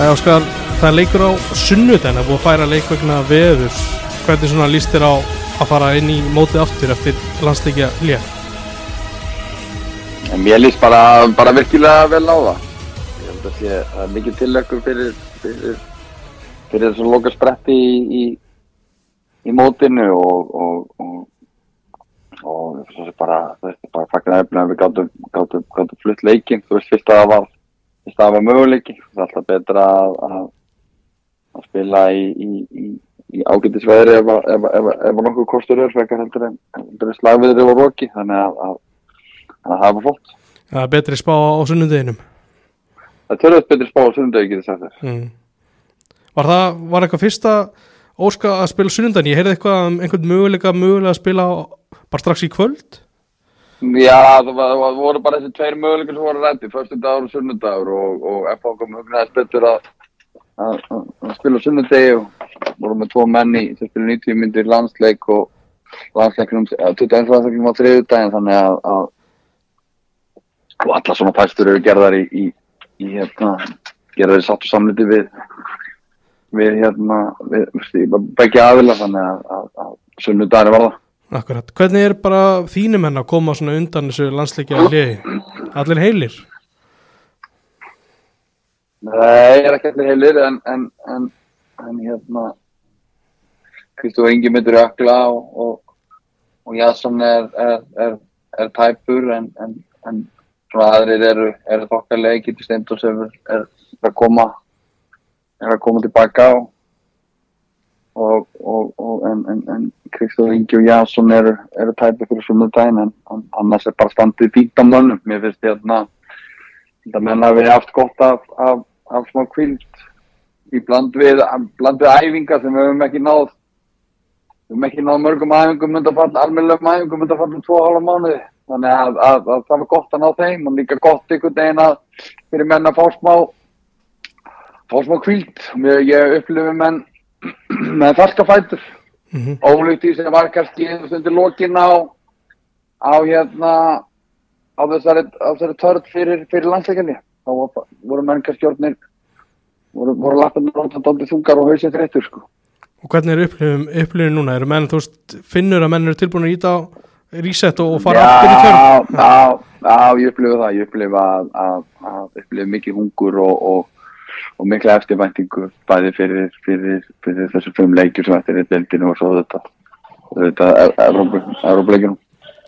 Það Óskar, það leikur á sunnudaginn að búið að færa leikvegna veður. Hvernig svona líst þér á að fara inn í mótið aftur eftir landsleikja? En mér líst bara, bara virkilega vel á það. Ég held að sé er mikið tilökkur fyrir, fyrir, fyrir þessum loka spretti í, í, í mótinu og, og, og, og svo sem bara, bara fagnar efna að við gátum flutt leikinn. Þú veist, fyrst að það var, að það var möguleiki. Það er alltaf betra að, að, að spila í, í, í, í ágættisveðri ef, ef, ef, ef nokkuð kostur er frekar heldur en, heldur en slagviðri og roki. Þannig að, að, að það var flott. Það er betri spá á sunnudeginum. Það er törðast betri spá á þér. Mm. Var það, var eitthvað fyrsta óska að spila sunnudaginn? Ég heyrði eitthvað um einhvern möguleika mögulega að spila bara strax í kvöld? Já, það, var, það voru bara þessi tveir möguleikar sem voru rætti, förstu dagur og sunnudagur og, og FH kom hugnaðist betur að, að, að, spila sunnudegi og voru með tvo menni sem spila 90 myndir landsleik og landsleikinum, 21 landsleikinum á þriðudaginn þannig að, að alla svona fæstur eru gerðar í, í, í hérna, gerðar í sátt og samliti við við hérna, við, við begge aðila þannig að, sunnudaginn var það. Akkurat. Hvernig er bara þínum henn að koma svona undan þessu landsleikja liði? Allir heilir? Nei, ég er ekki allir heilir en, en, en, en hérna Kristó Ingi myndur ökla og, og, og Jasson er, er, er, er tæpur en, en, en svona aðrir eru, þokkarlega getur steimt og sem er, er að koma er að koma tilbaka og, og, og, og en, en, en Kristó Ingi og Jasson eru, eru tæpur fyrir svona daginn en, annars er bara standið fínt á mönnum. Mér finnst hérna þetta menn að við haft gott af, af, af smá kvild í bland við, bland við æfingar sem við höfum ekki náð við höfum ekki náð mörgum æfingum myndafall, almennlegum æfingum myndafall um tvo hálfa mánuði. Þannig að, að, að það var gott að ná þeim og líka gott einhvern veginn að fyrir menn að fá smá fá smá kvild ég upplifi menn með ferska fætur Mm ólíkt því sem var kannski stundir lokin á á hérna á þessari, þessari törn fyrir, fyrir landsleikinni þá voru menn kannski orðnir voru, voru orðnir dóndið þungar og hausið þreyttur sko. Og hvernig er upplifun, upplifun núna? Eru menn, veist, finnur að menn eru tilbúin að íta á reset og, fara aftur í tjörn? já, já, já, ég upplifu það ég upplifu að, að, að upplifu mikið hungur og, og, og mikla eftirvæntingu bæði fyrir, fyrir, fyrir þessu fimm leikjur sem eftir er deildinu og svo þetta þetta Európa-leikjunum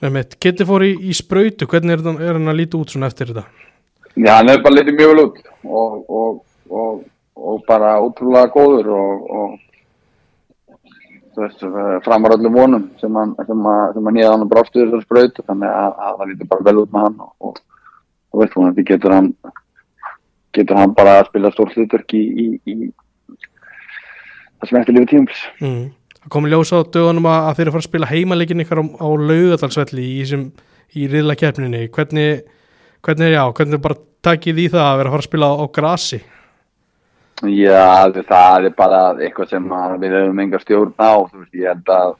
Nefnitt, Kitty fór í, í sprautu, hvernig er, hann- er hann að líta út svona eftir þetta? Já, hann er bara litið mjög vel út og, og, og, og bara ótrúlega góður og, og veist, framar öllum vonum sem hann, sem að, sem að nýja hann þessar sprautu. Þannig að, að það lítur bara vel út með hann og, og þú veist, hún getur hann getur hann bara að spila stórt hlutverk í, í, í það sem eftir lífið tímums Mm. Það kom í ljós á dögunum að, þeir eru að fara að spila heimaleikin ykkar á, á laugadalsvelli í, í riðla keppninni. Hvernig, hvernig, já, hvernig bara takið í það að vera að fara að spila á, á grasi? Já, það, er bara eitthvað sem við höfum enga stjórn á, veist, ég held að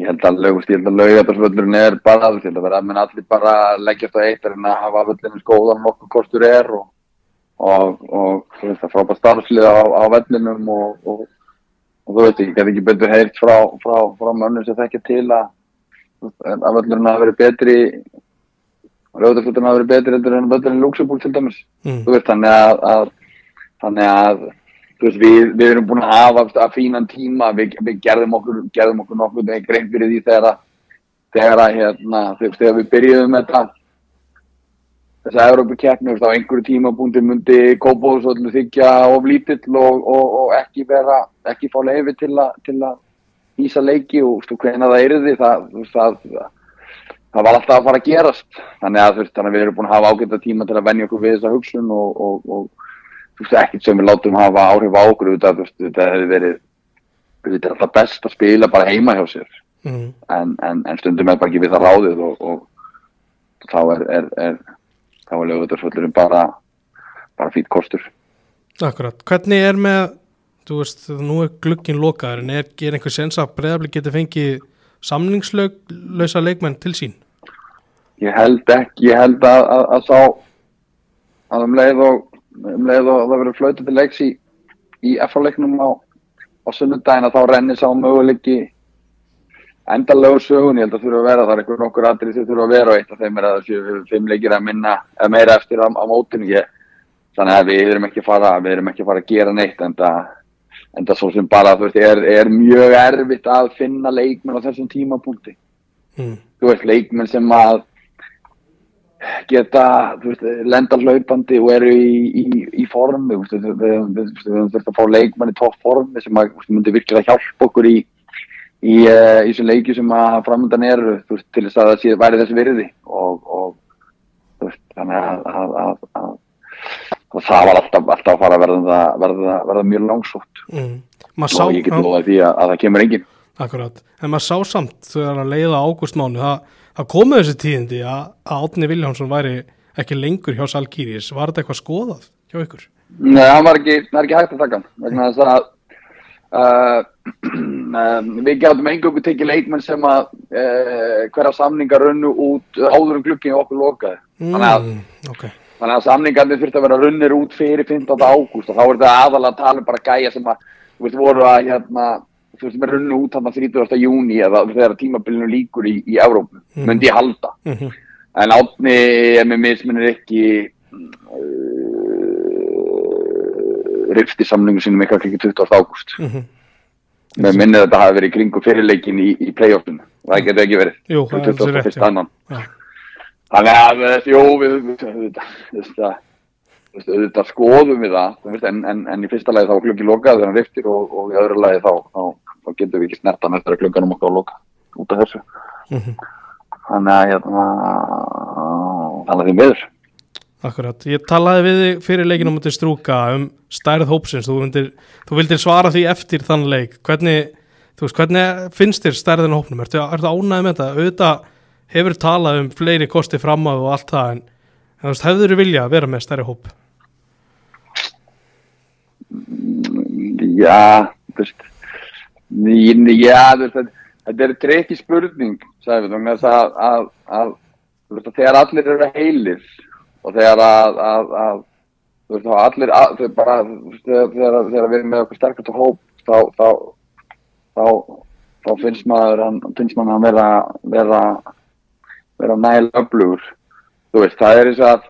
ég held að laugabarsvöllurinn er bara, ég held að vera að menn allir bara leggjast á eitt en að hafa völlinu skóðan nokkuð kostur er og, og, og það frábært starfslið á, á vellinum og, og, og þú veist, ég get ekki betur heyrt frá, frá, frá mönnum sem þekkja til að, að völlurinn hafi verið betri laugabarsvöllurinn hafi verið betri heldur en völlurinn í Luxemburg til dæmis. Mm. þú veist, þannig að, að þannig að veist, við, við erum búin að hafa að fínan tíma, við, við gerðum okkur gerðum okkur nokkuð þegar grein fyrir því þegar að þegar að hérna þegar, þegar við byrjuðum með þetta þess að Európa keppni á einhverju tímapunkti myndi Kópóðsvöldu þykja of lítill og, og, og ekki vera ekki fá leifi til, a, til að hýsa leiki og stu, hvena það yrði það, veist, það, það var alltaf að fara að gerast þannig að, veist, þannig að við erum búin að hafa ágæta tíma til að venja okkur við þessa hugsun og, og, og þú veist, ekkert sem við látum hafa áhrif á okkur þetta hefði verið þetta er alltaf best að spila bara heima hjá sér Mm. en, en, en stundum er bara ekki við það ráðið og, og þá er, er, er þá er lögutasvöldurinn bara bara fýtt kostur Akkurat, hvernig er með þú veist, nú er glugginn lokaður en er, er einhver sens að breyðabli geti fengið samningslausa leikmenn til sín? ég held ekki, ég held að, að, að sá að um leið og um leið og það verður flötu til leiks í, í FH-leiknum á, á sunnudaginn að þá rennir sá möguleiki endalegu sögun, ég held að þurfa að vera það er einhver nokkur atrið sem þurfa að vera og eitt af þeim er að þessu fimm leikir að minna eða meira eftir á, á mótinu ég, þannig að við erum ekki að fara við erum ekki að fara að gera neitt en það en það svo sem bara, þú veist, er, er mjög erfitt að finna leikmenn á þessum tímapunkti mm. þú veist, leikmenn sem að geta, þú veist, lenda hlaupandi og eru í, í, í formi, þú veist, við höfum þurft að fá leikmenn í topp formi sem að, þú veist, myndi virkilega hjálpa okkur í í uh, í þessu leiki sem að framöndan eru, veist, til þess að það sé væri þess virði og, og veist, þannig að, að, að, að það var alltaf, alltaf að fara að verða, verða, verða mjög langsótt. Mm. Sá, og ég get já, loðað því að, að það kemur enginn. Akkurat, en maður sá samt þegar að leiða ágústmánu, það, það komu þessi tíðindi að, Átni Viljánsson væri ekki lengur hjá Salkýris, var þetta eitthvað skoðað hjá ykkur? Nei, hann var ekki, það ekki hægt að taka vegna þess að uh, um, við gætum engöngu tekið leikmenn sem að uh, hverja samningar runnu út áður um glukkin og okkur lokaði Þannig að- Mm, ok, þannig að samningarnir þurfti að vera runnir út fyrir 15. ágúst og þá er þetta aðalega að tala um bara gæja sem að þú veist voru að hérna þú veist er runnu út hann 30. júni eða þegar tímabilinu líkur í, í Evrópu Mhm. myndi ég halda mm en átni er með misminir ekki uh, rifti samningu sínum eitthvað klikki 20. ágúst -hmm. með minnið að þetta hafi verið kringu fyrirleikin í, í playoffinu það getur ekki verið Jú, það er þessi rétt, 21. já. annan þannig að jú, við auðvitað, auðvitað, auðvitað skoðum við það en, en, en í fyrsta lagi þá klukki lokað þegar hann riftir og, og í öðru lagi þá, þá, þá getum við ekki snertan eftir að klukkanum okkar loka út af þessu Mhm. þannig að hérna, þannig að því miður Akkurat, ég talaði við þig fyrir leikinu mútið strúka um stærð hópsins, þú, myndir, þú vildir svara því eftir þann leik, hvernig, veist, hvernig finnst þér stærðin hópnum, ertu, ertu ánægð með þetta, auðvitað hefur talað um fleiri kosti fram á og allt það, en, en veist, hefur þú vilja að vera með stærri hóp? já, veist já, þetta- er treki spurning sagði við, þannig að, að, að þegar allir eru heilir og þegar að, að, að þú veist, þá allir að, þau bara, þegar, þegar, þegar við erum með okkur sterkast hóp þá, þá, þá, þá finnst maður hann, finnst maður hann vera vera, vera næl öflugur þú veist, það er eins og að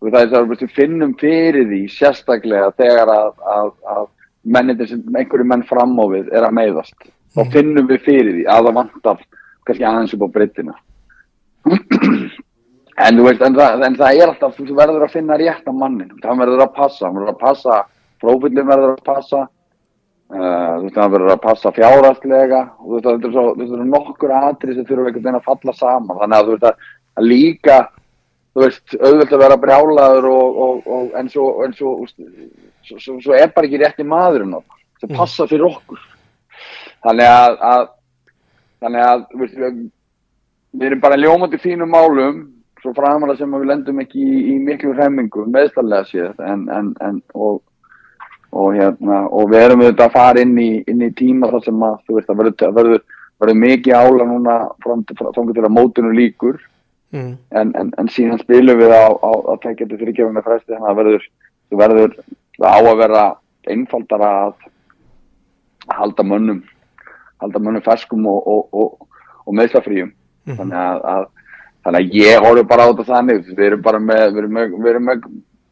það er eins og að við finnum fyrir því sérstaklega þegar að, að, að mennindir sem einhverju menn fram á við er að meiðast þá finnum við fyrir því að það vantar kannski aðeins upp á breytina en veist, en það, en það er alltaf þú verður að finna rétt á mannin það verður að passa, hann verður að passa prófillin verður að passa uh, það verður að passa fjárhastlega og þetta er svo, eru nokkur atrið sem þurfum einhvern veginn að falla saman. Þannig að þú veist, að, að líka þú veist, auðvitað að vera brjálaður og, og, og en svo, en svo, svo, svo, er bara ekki rétti maðurinn þarna, sem Mm. passa fyrir okkur. Þannig að, að þannig að við, við erum bara ljómandi fínum málum svo sem að við lendum ekki í, í miklu hremmingu meðstallega séð en, en, en og, og hérna og við erum auðvitað að fara inn í, inn í tíma þar sem að þú veist að verður, verður, verður mikið ála núna fram til, til að mótinu líkur Mm. en, en, en síðan spilum við á, á, á tekjandi fyrirgefuna fresti þannig að verður, þú verður á að vera einfaldara að halda mönnum halda mönnum ferskum og, og, og, og meðslafríum Mhm. þannig að, að þannig að ég horfum bara á þetta þannig við erum bara með, við erum með, við erum með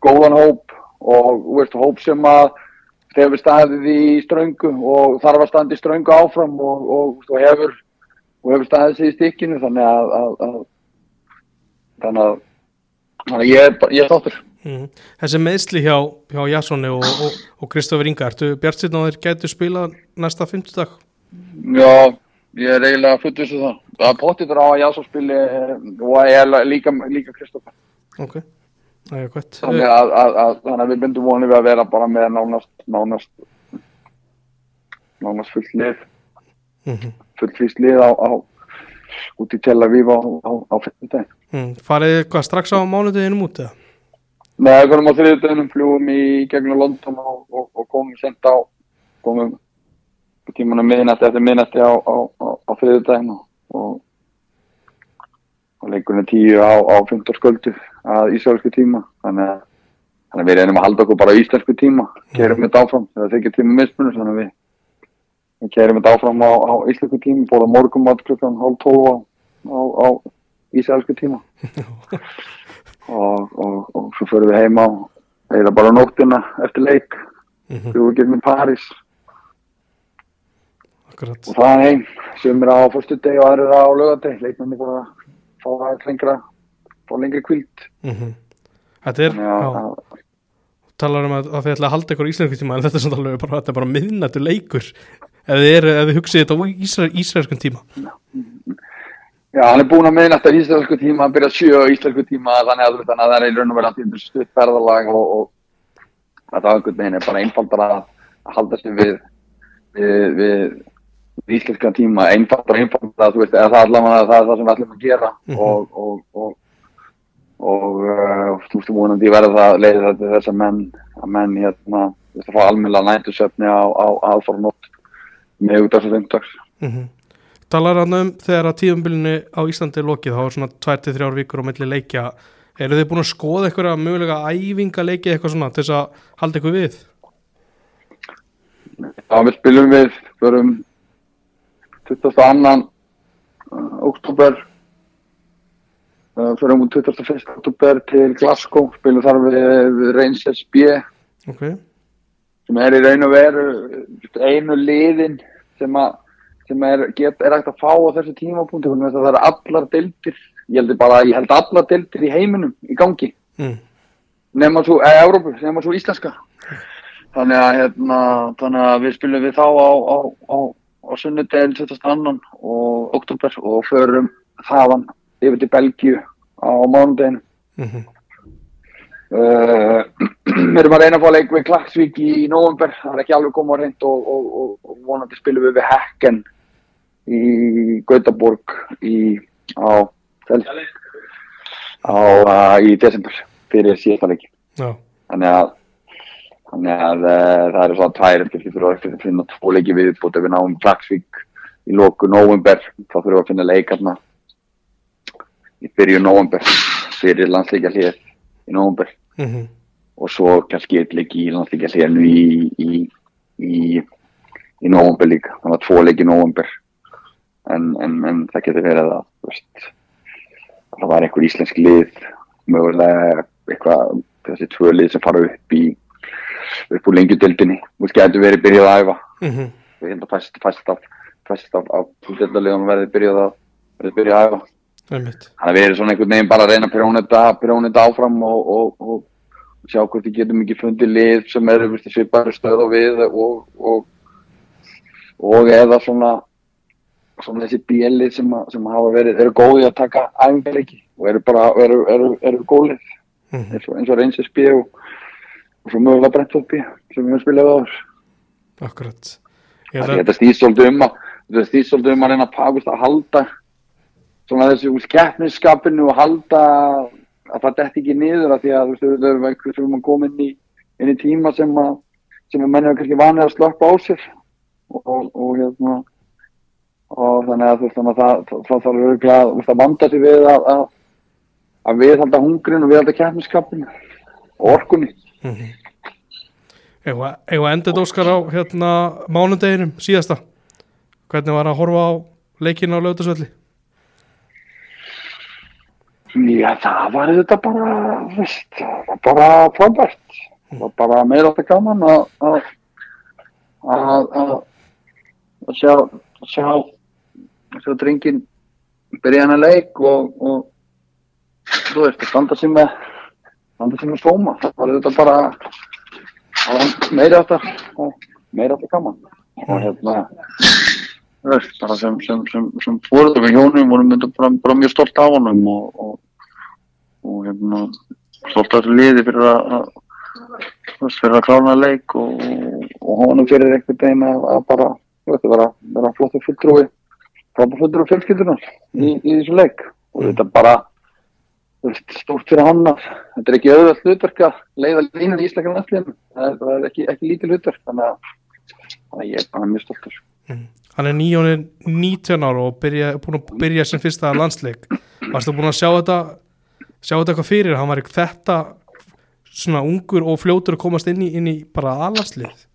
góðan hóp og veist, hóp sem að hefur staðið í ströngu og þarf að standa í ströngu áfram og, og, og hefur og hefur staðið sig í stikkinu þannig að, að, að þannig að, þannig að ég, er ég er þáttur Mm. Þessi meðsli hjá, hjá Jassoni og, og, og Kristofur Inga, ertu bjart sýtna að þeir gætu spila næsta fimmtudag? Já, ég er eiginlega fullur sem það. Það er pottitur á að Jásson spili eh, og ég líka, líka Kristoffer. Ok, það er gott. Þannig að, að, að, að við bindum vonið við að vera bara með nánast, nánast, nánast fullt lið, Mm fullt fyrst lið á, á út í Tel Aviv á, á, á fyrstudaginn. mm. Farið hvað strax á mánudeginum út eða? Nei, við komum á þriðudaginum, fljúum í gegnum London og, og, og komum sent á, komum tímanum miðnætti eftir miðnætti á, á, á, á þriðudaginn og, og, leikurinn er tíu á, á 15 sköldu að ísjálfsku tíma, þannig að þannig að við reynum að halda okkur bara á íslensku tíma. Keirum þetta áfram, það þykir tíma mismunur þannig að við, við keirum þetta áfram á, á íslensku tíma, bóða morgumat klukkan hálf tólf á, á, íslensku tíma. Og, og, og svo förum við heima eða bara nóttina eftir leik. Við vorum með París akkurat. Og það heim sem er á fyrstu deg og aðrir á lögadeg leikmenni bara fá aðeins lengra fá lengri kvild Mhm. Þetta er, að, já, að talar um að, að þið ætla að halda ykkur íslensku tíma en þetta er samt alveg bara, þetta bara miðnættu leikur. Ef þið, þið hugsið þetta á ísra, ísraelskum tíma. Já, hann er búinn að meina eftir íslensku tíma að byrja sjö á íslensku tíma þannig að, að það er í raun og verið að stutt ferðalag og, og þetta einhvern veginn er bara einfaldar að, að halda sig við, við, við íslenska tíma einfaldar og einfaldar þú veist, eða það allavega það, er það sem við ætlum að gera Mhm. og og, og, og uh, þú veist, vonandi verður það leiðir þetta til þess að menn að menn hérna, þú veist, að fá almennilega nættusöfni á, á aðfara nótt með út af þessu fimmdags mm Talar hann um þegar að tíðumbilinu á Íslandi er lokið þá er svona 2-3 vikur á milli leikja. Eru þið búin að skoða einhverja mögulega æfinga leiki eitthvað svona til þess að halda ykkur við? Já, við spilum við förum 22. uh, oktober uh, förum út 21. oktober til Glasgow spilum þar við, Rangers B ok, sem er í raun og veru einu liðin sem að sem er, get, er hægt að fá á þessu tímapunkti það eru allar deildir ég held bara, ég held allar deildir í heiminum í gangi mm. nema svo, eða Európu, nema svo íslenska þannig að, hérna, þannig að við spilum við þá á, á, á, á sunnudegin 22. og oktober og förum þaðan yfir til Belgíu á mánudeginu Mm uh, við erum að reyna að fá leik við Klagsvík í november, það er ekki alveg komið á reynd og, og, og, og vonandi spilum við við Hekken í Gautaborg í, á, á uh, í desember fyrir síðasta leiki. Já, þannig að þannig að uh, það eru svona tvær eftir við að finna tvo leiki viðbútt ef við náum Klagsvík í loku november þá þurfum við að finna leikarna í byrju november fyrir landsleikja hlýð í november mm og svo kannski eitt leik í landsleikja hlýðinu í í, í í november líka, þannig að tvo leiki í november en, en, en það getur verið að veist, það var einhver íslensk lið mögulega eitthvað þessi tvö lið sem fara upp í upp úr lengjudildinni og getur verið byrjað að æfa. Mm við hérna fæst, fæst fæst af, af útildaliðum verið byrjað að verið byrjað að æfa. Þannig að við erum svona einhvern veginn bara að reyna að prjóna þetta, prjóna þetta áfram og, og, og sjá hvort við getum ekki fundið lið sem eru svipaður stöð og við og, og, og eða svona svona þessi bílið sem, að- sem hafa verið, eru góði að taka æfingarleiki og eru bara, eru, eru, eru góðlið. Mm eins og, og Rangers B og, svo mögulega Brentford B sem við höfum spilað akkurat. Held að að, þetta stýst svolítið um að þetta stýst svolítið um að reyna að pakast að halda svona þessu úr keppnisskapinu og halda að það detti ekki niður að því að þú veist, við erum eitthvað sem að koma inn í, inn í tíma sem að sem að menn er kannski vanið að slökka á sér. Og, og, og hérna og þannig að þú veist þannig að það, þarf örgulega að, að vanda sig við að, að, að viðhalda hungrin og viðhalda keppnisskapinu og orkunni. Mm eigum að enda þetta Óskar á hérna mánudeginum síðasta hvernig var að horfa á leikin á lögðarsvelli Já, það var þetta bara, veist, það var bara frábært. Það var bara meira alltaf gaman að, að, að, að, að sjá, að sjá, að sjá drengin byrja hennar leik og, og þú veist, að standa sig með, standa sig með sóma. Það var þetta bara, það meira alltaf, meira alltaf gaman. Og hérna, bara sem, sem, sem, sem fóröldum við hjónum vorum þetta bara, bara mjög stolt af honum og, og, og hérna, stolt af þessu liði fyrir að, að fyrir að klána leik og, og honum fyrir einhvern veginn að, að bara, þú veist, vera, vera flottu fulltrúi, frábæð fulltrúi fjölskyldunar í, í þessu leik. Og þetta bara, þú veist, stórt fyrir hann að þetta er ekki auðvöld hlutverk að leiða línan í Ísleika landsliðinu, það, er- ekki, ekki lítið hlutverk, þannig að, ég er bara mjög stoltur. hann er nýjónin 19 ára og byrja, búin að byrja sem fyrsta landsleik. Varstu búin að sjá þetta sjá þetta eitthvað fyrir? Hann var ekki þetta svona ungur og fljótur að komast inn í, inn í bara aðlarslið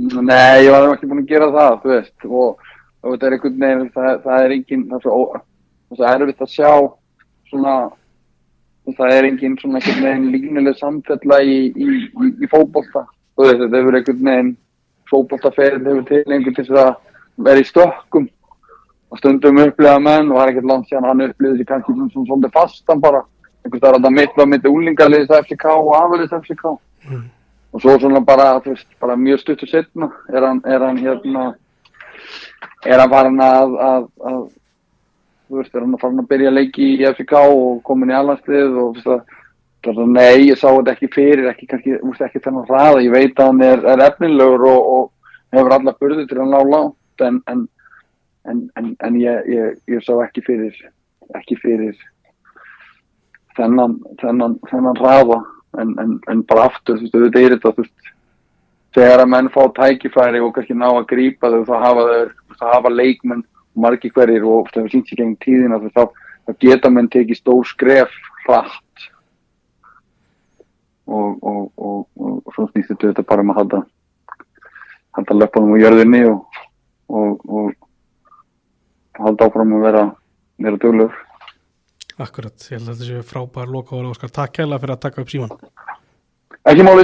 Nei, ég var ekki búin að gera það, þú veist, og, og þetta er einhvern veginn, það, það er engin, það er svo, er erfitt að sjá svona, það er engin svona einhvern veginn línuleg samfella í, í, í, í fótbolta, þú veist, þetta hefur einhvern veginn, fótboltaferð hefur til einhvern til þess að vera í stökkum. Og stundum upplifa menn og það er ekkert langt síðan hann upplifði þessi kannski svona, svona fastan bara, einhvers staðar að það mitt úlingaliðs FCK og afaliðs FCK og svo svona bara, þú veist, bara mjög stuttur setna er hann, er hann hérna er hann farin að, að, að þú veist, er hann farin að byrja að leiki í FCK og komin í alhanslið og þú veist að það er nei, ég sá þetta ekki fyrir, ekki kannski, þú veist, ekki þennan hraða, ég veit að hann er, er efnilegur og, og hefur alla burði til að ná langt en, en, en, en, ég, ég, ég sá ekki fyrir, ekki fyrir þennan, þennan, þennan hraða. En, bara aftur, þú veist, auðvitað er þetta, þú veist, þegar að menn fá tækifæri og kannski ná að grípa þau, þá hafa þau, þá hafa leikmenn margir hverjir og það hefur sínt gegn tíðina, þú veist, þá, þá geta menn tekið stór skref hratt. Og, og, og, og, svo snýst þetta bara um að halda, halda löpunum á jörðinni og, og, og halda áfram að vera, vera duglegur. Akkurat, ég held að þetta séu frábær loka og Óskar, takk kærlega fyrir að taka upp síman Ekki máli